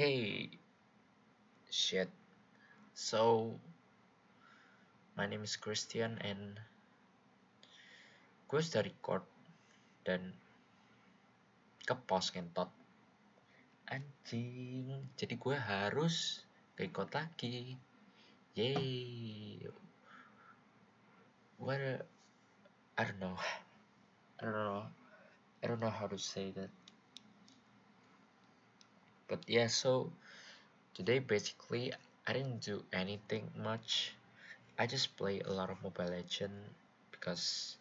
Hey, shit. So, my name is Christian and gue sudah record dan ke post ngentot. Anjing, jadi gue harus record lagi. Yay. What a, I don't know. I don't know. I don't know how to say that. But yeah, so today basically I didn't do anything much. I just play a lot of Mobile Legend because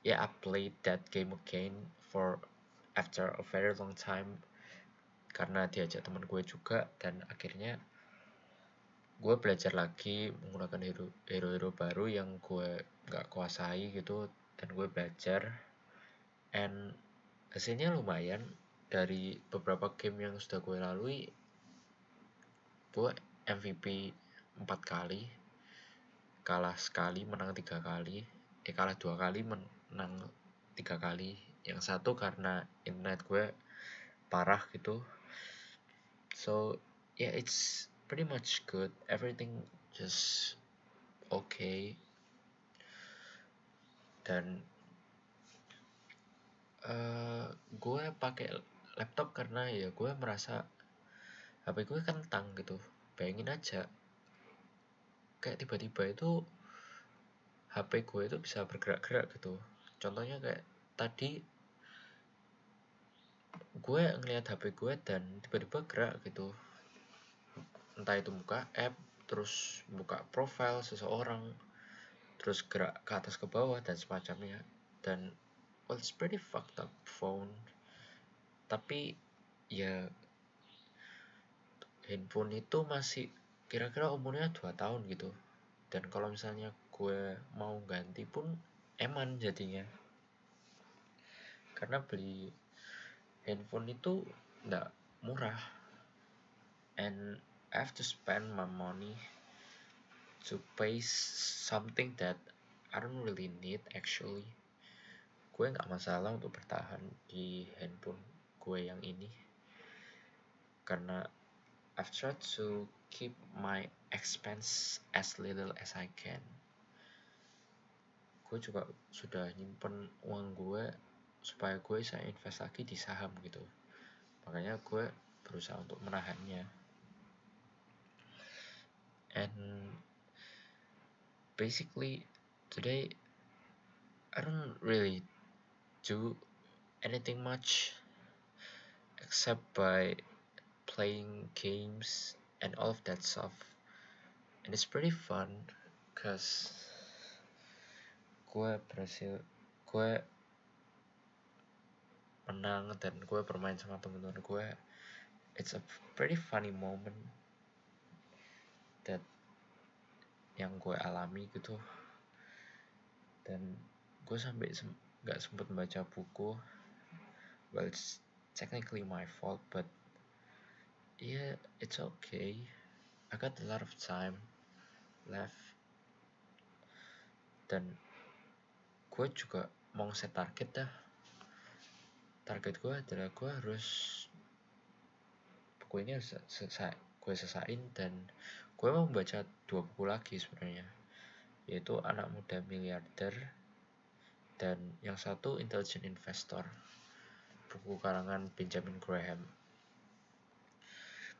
yeah, I played that game again for after a very long time. Karena diajak teman gue juga dan akhirnya gue belajar lagi menggunakan hero hero baru yang gue nggak kuasai gitu dan gue belajar. And hasilnya lumayan dari beberapa game yang sudah gue lalui gue MVP empat kali kalah sekali menang tiga kali. Eh kalah dua kali menang tiga kali. Yang satu karena internet gue parah gitu. So yeah it's pretty much good. Everything just okay. Dan uh, gue pakai laptop karena ya gue merasa HP gue kentang gitu. Bayangin aja. Kayak tiba-tiba itu HP gue itu bisa bergerak-gerak gitu. Contohnya kayak tadi gue ngeliat HP gue dan tiba-tiba gerak gitu. Entah itu buka app terus buka profile seseorang terus gerak ke atas ke bawah dan semacamnya. Dan well it's pretty fucked up phone tapi ya handphone itu masih kira-kira umurnya 2 tahun gitu. Dan kalau misalnya gue mau ganti pun eman jadinya. Karena beli handphone itu nggak murah. And I have to spend my money to pay something that I don't really need actually. Gue nggak masalah untuk bertahan di handphone gue yang ini. Karena I've tried to keep my expense as little as I can. Gue juga sudah nyimpen uang gue supaya gue bisa invest lagi di saham gitu. Makanya gue berusaha untuk menahannya. And basically today I don't really do anything much except by playing games and all of that stuff. And it's pretty fun cause gue berhasil gue menang dan gue bermain sama teman-teman gue. It's a pretty funny moment that yang gue alami gitu. Dan gue sampai nggak sem sempet baca buku well it's technically my fault but yeah it's okay. I got a lot of time left. Dan gue juga mau set target dah. Target gue adalah gue harus buku ini harus selesai gue selesaiin dan gue mau membaca dua buku lagi sebenarnya yaitu anak muda miliarder dan yang satu intelligent investor buku karangan Benjamin Graham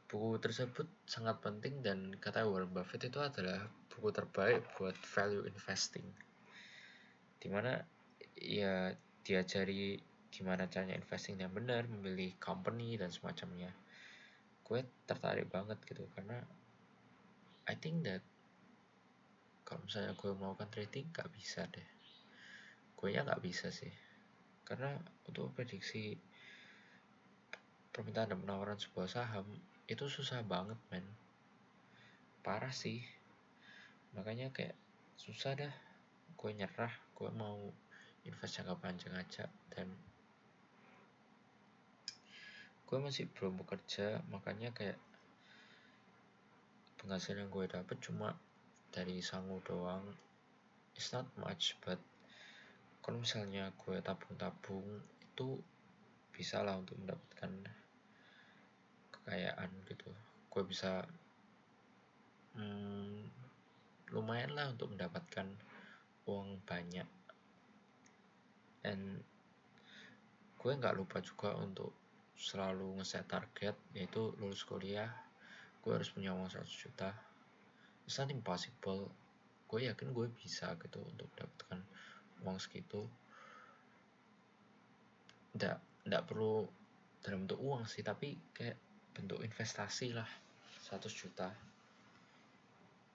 buku tersebut sangat penting dan kata Warren Buffett itu adalah buku terbaik buat value investing di mana ya diajari gimana caranya investing yang benar, memilih company dan semacamnya. Gue tertarik banget gitu karena I think that kalau misalnya gue melakukan trading gak bisa deh. Gue nya gak bisa sih. Karena untuk prediksi permintaan dan penawaran sebuah saham itu susah banget men. Parah sih. Makanya kayak susah dah. Gue nyerah, gue mau invest jangka panjang aja dan gue masih belum bekerja makanya kayak penghasilan gue dapet cuma dari sangu doang it's not much but kalau misalnya gue tabung-tabung itu bisa lah untuk mendapatkan kekayaan gitu. Gue bisa hmm, lumayan lah untuk mendapatkan uang banyak. And gue nggak lupa juga untuk selalu ngeset target yaitu lulus kuliah. Gue harus punya uang 100 juta. It's not impossible gue yakin gue bisa gitu untuk dapatkan uang segitu nggak nggak perlu dalam bentuk uang sih tapi kayak bentuk investasi lah 100 juta.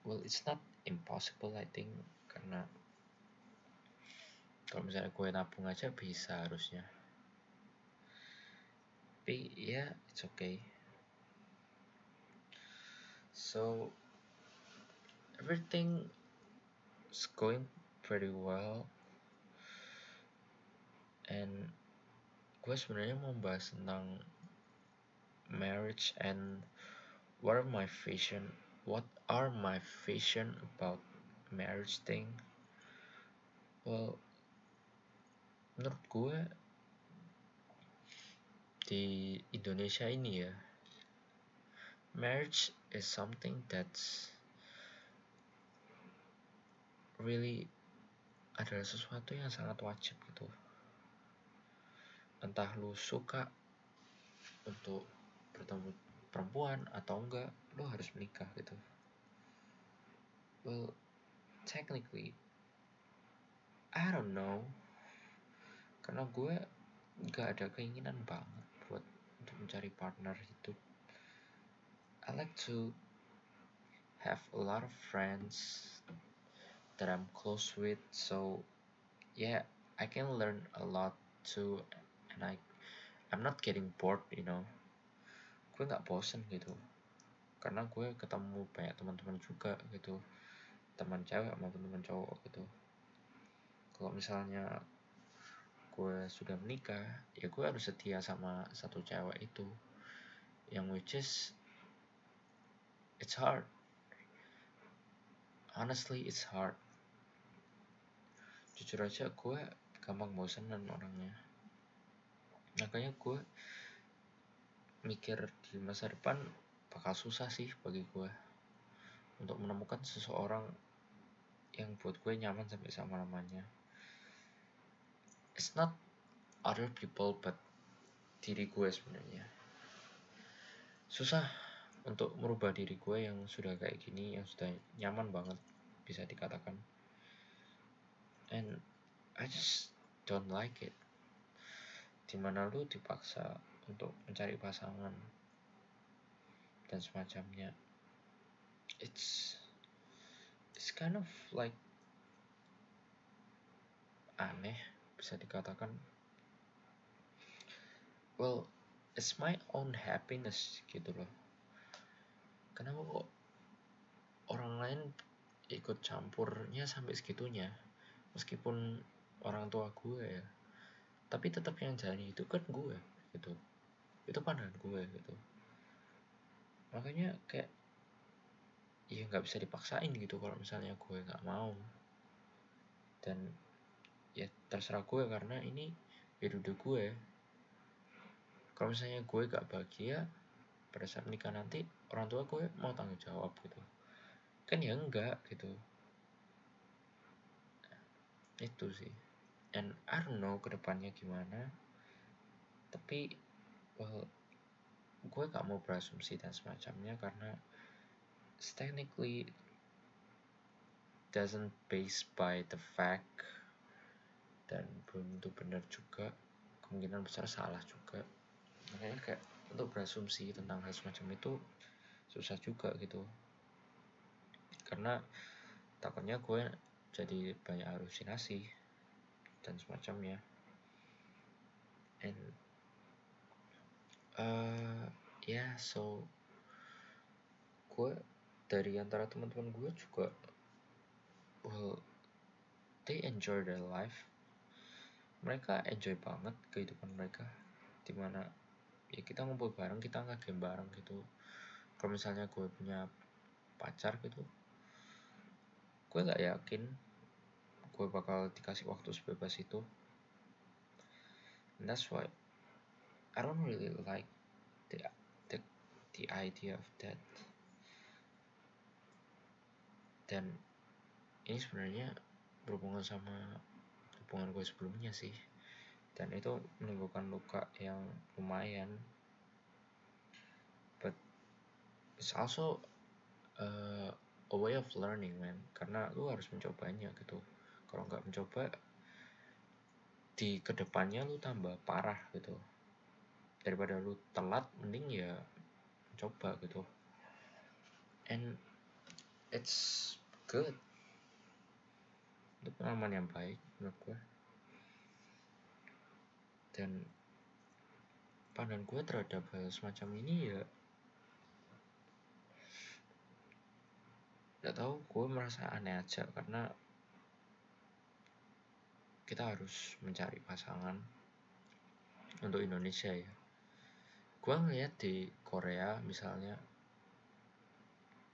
Well it's not impossible I think karena kalau misalnya gue nabung aja bisa harusnya. Tapi ya yeah, it's okay. So everything is going pretty well and gue sebenarnya mau bahas tentang marriage and what are my vision what are my vision about marriage thing. Well menurut gue di Indonesia ini ya marriage is something that's really adalah sesuatu yang sangat wajib gitu entah lu suka untuk bertemu perempuan atau enggak lo harus menikah gitu. Well technically I don't know. Karena gue gak ada keinginan banget buat untuk mencari partner hidup I like to have a lot of friends that I'm close with so yeah I can learn a lot too and I I'm not getting bored you know. Gue nggak bosen gitu. Karena gue ketemu banyak teman-teman juga gitu. Teman cewek maupun teman cowok gitu. Kalau misalnya gue sudah menikah ya gue harus setia sama satu cewek itu. Yang which is it's hard. Honestly it's hard. Jujur aja gue gampang bosenan orangnya makanya gue mikir di masa depan bakal susah sih bagi gue untuk menemukan seseorang yang buat gue nyaman sampai sama lamanya it's not other people but diri gue sebenarnya. Susah untuk merubah diri gue yang sudah kayak gini yang sudah nyaman banget bisa dikatakan. And I just don't like it di mana lu dipaksa untuk mencari pasangan dan semacamnya. It's it's kind of like aneh bisa dikatakan. Well it's my own happiness gitu loh. Kenapa kok orang lain ikut campurnya sampai segitunya? Meskipun orang tua gue ya tapi tetap yang jadi itu kan gue gitu. Itu pandangan gue gitu. Makanya kayak ya nggak bisa dipaksain gitu kalau misalnya gue nggak mau. Dan ya terserah gue karena ini hidup gue. Kalau misalnya gue gak bahagia pada saat nikah nanti orang tua gue mau tanggung jawab gitu. Kan ya enggak gitu. Itu sih and I don't know ke depannya gimana. Tapi well gue gak mau berasumsi dan semacamnya karena technically doesn't based by the fact dan belum tentu benar juga. Kemungkinan besar salah juga. Makanya kayak untuk berasumsi tentang hal semacam itu susah juga gitu. Karena takutnya gue jadi banyak halusinasi dan semacamnya. And uh, ya yeah, so gue dari antara teman-teman gue juga well they enjoy their life. Mereka enjoy banget kehidupan mereka. Di mana ya kita ngumpul bareng kita nggak game bareng gitu. Kalau misalnya gue punya pacar gitu gue nggak yakin gue bakal dikasih waktu sebebas itu. And that's why I don't really like the the idea of that. Dan ini sebenarnya berhubungan sama hubungan gue sebelumnya sih. Dan itu menimbulkan luka yang lumayan. But it's also uh, a way of learning man. Karena lu harus mencobanya gitu kalau nggak mencoba di ke depannya lu tambah parah gitu. Daripada lu telat mending ya coba gitu. And it's good. Itu pengalaman yang baik menurut gue dan pandangan gue terhadap hal semacam ini ya gak tau gue merasa aneh aja karena kita harus mencari pasangan untuk Indonesia ya. Gue ngeliat di Korea misalnya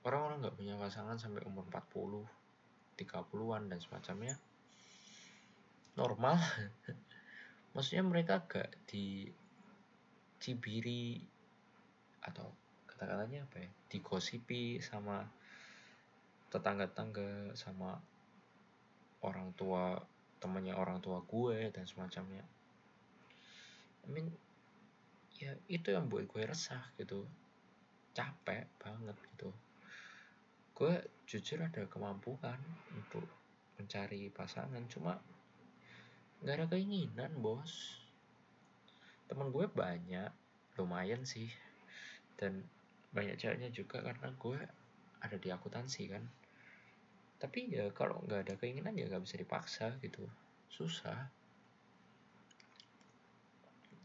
orang-orang nggak punya pasangan sampai umur 40 30-an dan semacamnya normal. Maksudnya mereka gak di cibiri atau kata-katanya apa ya digosipi sama tetangga-tangga sama orang tua temannya orang tua gue dan semacamnya. I mean ya itu yang buat gue resah gitu. Capek banget gitu. Gue jujur ada kemampuan untuk mencari pasangan cuma nggak ada keinginan bos. Teman gue banyak lumayan sih. Dan banyak ceweknya juga karena gue ada di akuntansi kan tapi ya kalau nggak ada keinginan ya nggak bisa dipaksa gitu. Susah.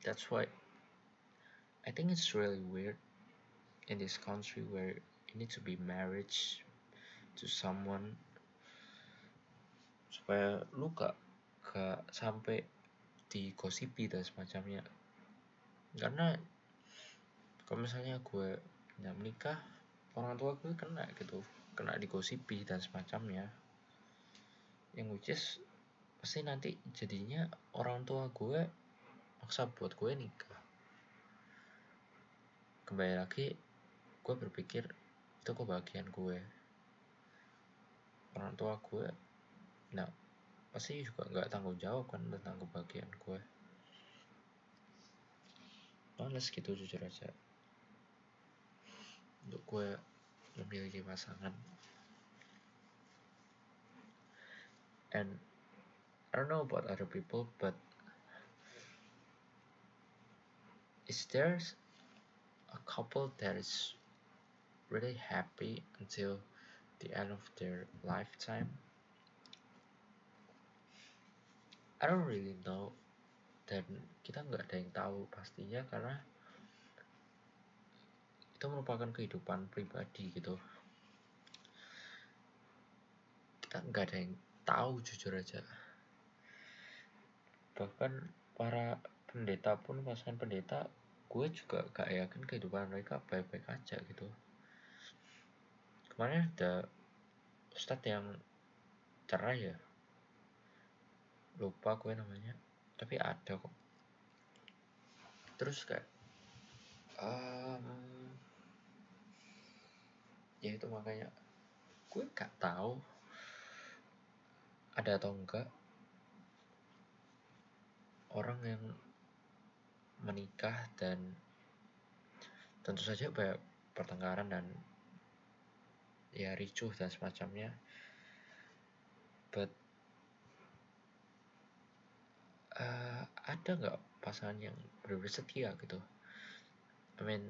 That's why I think it's really weird in this country where you need to be married to someone supaya lu gak gak sampai digosipi dan semacamnya. Karena kalau misalnya gue nggak menikah orang tua gue kena gitu kena digosipi dan semacamnya. Yang which is pasti nanti jadinya orang tua gue maksa buat gue nikah. Kembali lagi gue berpikir itu kebahagiaan gue. Orang tua gue nah pasti juga nggak tanggung jawab kan tentang kebahagiaan gue. Males gitu jujur aja. Untuk gue memiliki pasangan. And I don't know about other people but is there a couple that is really happy until the end of their lifetime? I don't really know. Dan kita nggak ada yang tahu pastinya karena itu merupakan kehidupan pribadi gitu. Kita nggak ada yang tahu jujur aja. Bahkan para pendeta pun pasangan pendeta gue juga gak yakin kehidupan mereka baik-baik aja gitu. Kemarin ada ustadz yang cerai ya. Lupa gue namanya tapi ada kok. Terus kayak um, ya itu makanya. Gue gak tahu. Ada atau enggak orang yang menikah dan tentu saja banyak pertengkaran dan ya ricuh dan semacamnya. But uh, ada nggak pasangan yang benar setia gitu? I mean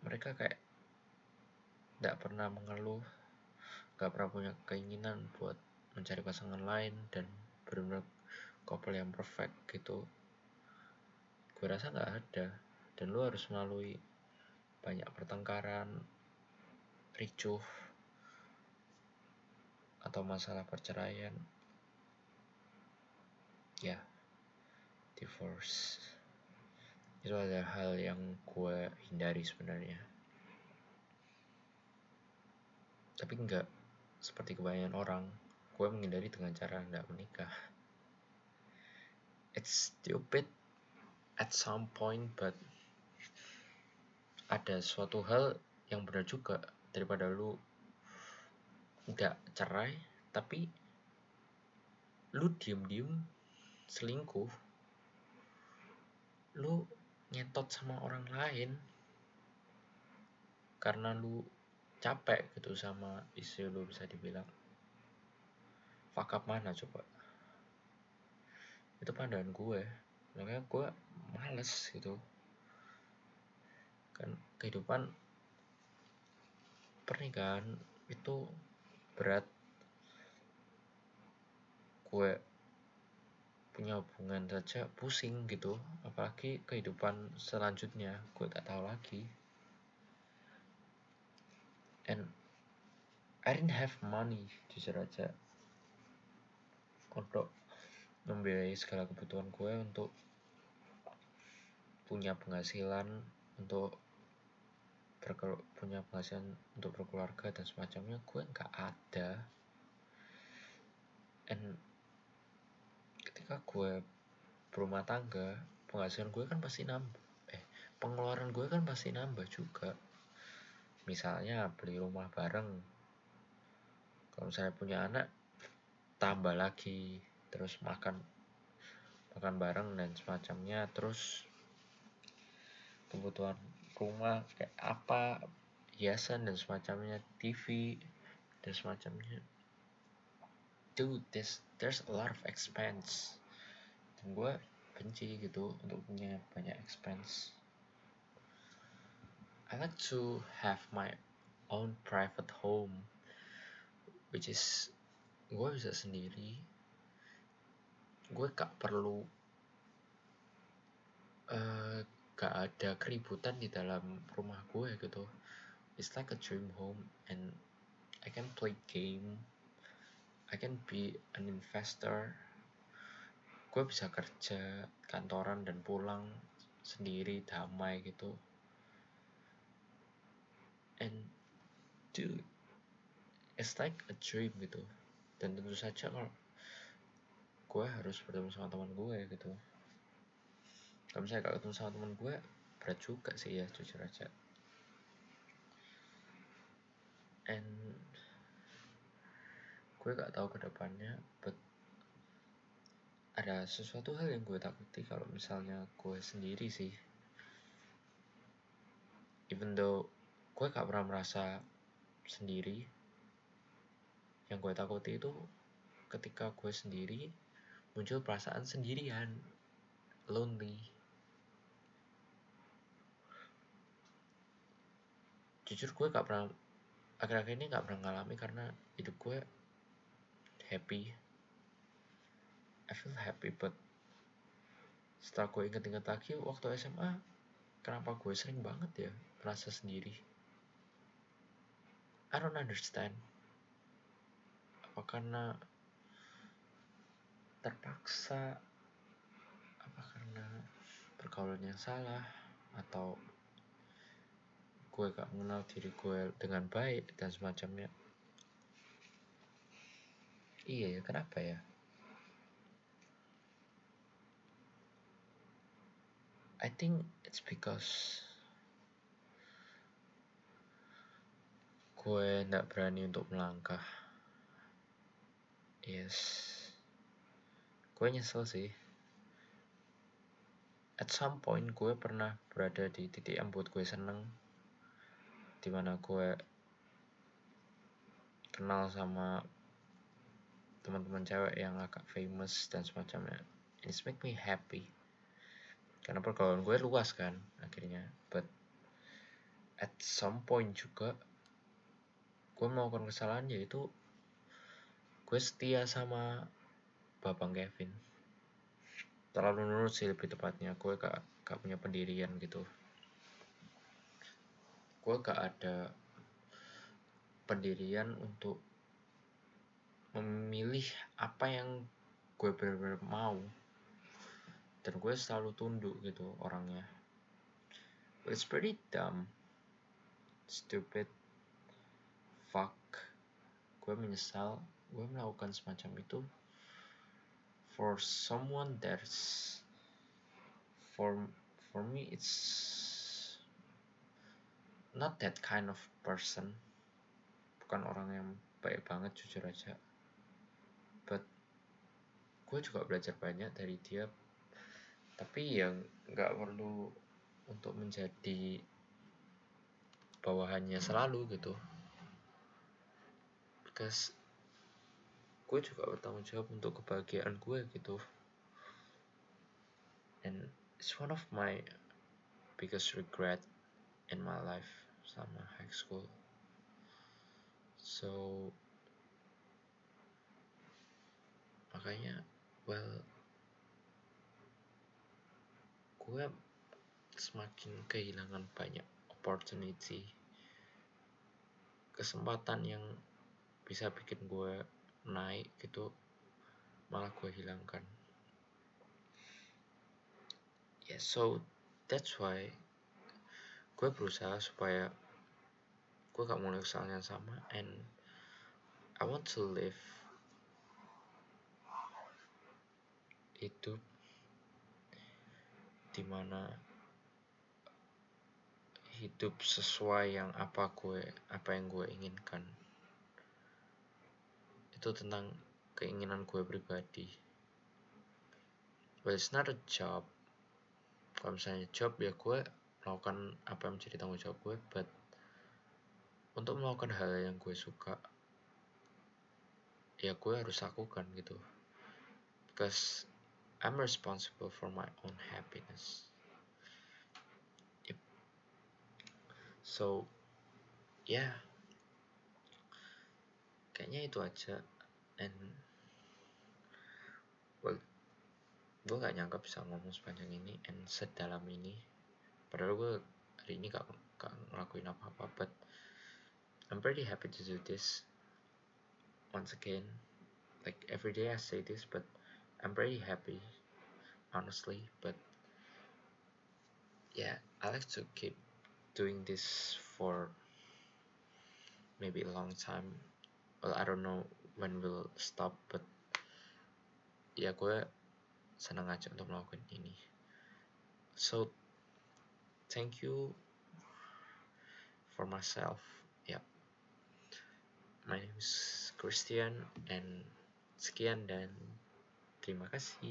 mereka kayak tidak pernah mengeluh. Nggak pernah punya keinginan buat mencari pasangan lain dan benar-benar couple yang perfect gitu. Gue rasa nggak ada. Dan lu harus melalui banyak pertengkaran ricuh atau masalah perceraian. Ya divorce. Itu ada hal yang gue hindari sebenarnya tapi enggak seperti kebanyakan orang. Gue menghindari dengan cara tidak menikah. It's stupid at some point but ada suatu hal yang benar juga daripada lu nggak cerai tapi lu diem-diem selingkuh lu nyetot sama orang lain karena lu capek gitu sama istri lu bisa dibilang. Fuck up mana coba? Itu pandangan gue. Makanya gue males gitu. Kan kehidupan pernikahan itu berat. Gue punya hubungan saja pusing gitu. Apalagi kehidupan selanjutnya gue tak tahu lagi and I didn't have money jujur aja. Untuk membiayai segala kebutuhan gue untuk punya penghasilan untuk punya penghasilan untuk berkeluarga dan semacamnya gue nggak ada. And ketika gue berumah tangga penghasilan gue kan pasti nambah. Eh pengeluaran gue kan pasti nambah juga misalnya beli rumah bareng kalau saya punya anak tambah lagi terus makan makan bareng dan semacamnya terus kebutuhan rumah kayak apa hiasan dan semacamnya TV dan semacamnya. Dude this there's a lot of expense. Dan gue benci gitu untuk punya banyak expense I like to have my own private home which is gue bisa sendiri. Gue gak perlu uh, gak ada keributan di dalam rumah gue gitu. It's like a dream home and I can play game I can be an investor. Gue bisa kerja kantoran dan pulang sendiri damai gitu and dude it's like a dream gitu. Dan tentu saja kalau gue harus bertemu sama teman gue gitu. Kalau misalnya gak ketemu sama teman gue berat juga sih ya jujur aja. And gue gak tahu ke depannya but ada sesuatu hal yang gue takuti kalau misalnya gue sendiri sih. Even though gue gak pernah merasa sendiri. Yang gue takuti itu ketika gue sendiri muncul perasaan sendirian lonely. Jujur gue gak pernah akhir-akhir ini gak pernah ngalami karena hidup gue happy. I feel happy but setelah gue inget-inget lagi waktu SMA kenapa gue sering banget ya merasa sendiri I don't understand. Apa karena terpaksa? Apa karena pergaulan yang salah? Atau gue gak mengenal diri gue dengan baik dan semacamnya? Iya ya kenapa ya? I think it's because gue gak berani untuk melangkah. Yes. Gue nyesel sih. At some point gue pernah berada di titik yang buat gue seneng. Di mana gue kenal sama teman-teman cewek yang agak famous dan semacamnya. It's make me happy. Karena pergaulan gue luas kan akhirnya. But at some point juga gue melakukan kesalahan yaitu gue setia sama Bapak Kevin. Terlalu nurut sih lebih tepatnya. Gue gak, gak punya pendirian gitu. Gue gak ada pendirian untuk memilih apa yang gue benar-benar mau. Dan gue selalu tunduk gitu orangnya. It's pretty dumb. Stupid gue menyesal gue melakukan semacam itu for someone that's for for me it's not that kind of person. Bukan orang yang baik banget jujur aja. But gue juga belajar banyak dari dia. Tapi yang nggak perlu untuk menjadi bawahannya selalu gitu because gue juga bertanggung jawab untuk kebahagiaan gue gitu. And it's one of my biggest regret in my life sama high school. So makanya well gue semakin kehilangan banyak opportunity kesempatan yang bisa bikin gue naik gitu malah gue hilangkan. Ya yeah, so that's why gue berusaha supaya gue gak mulai kesalahan yang sama and I want to live hidup di mana hidup sesuai yang apa gue apa yang gue inginkan itu tentang keinginan gue pribadi. Well it's not a job. Kalau misalnya job ya gue melakukan apa yang menjadi tanggung jawab gue but untuk melakukan hal yang gue suka ya gue harus lakukan gitu. Because I'm responsible for my own happiness. So ya yeah, kayaknya itu aja. And well gue gak nyangka bisa ngomong sepanjang ini and sedalam ini. Padahal gue hari ini gak, gak ngelakuin apa-apa but I'm pretty happy to do this once again. Like every day I say this but I'm pretty happy honestly but yeah I like to keep doing this for maybe a long time well I don't know when will stop but ya gue senang aja untuk melakukan ini. So thank you for myself. Yeah my name is Christian and sekian dan terima kasih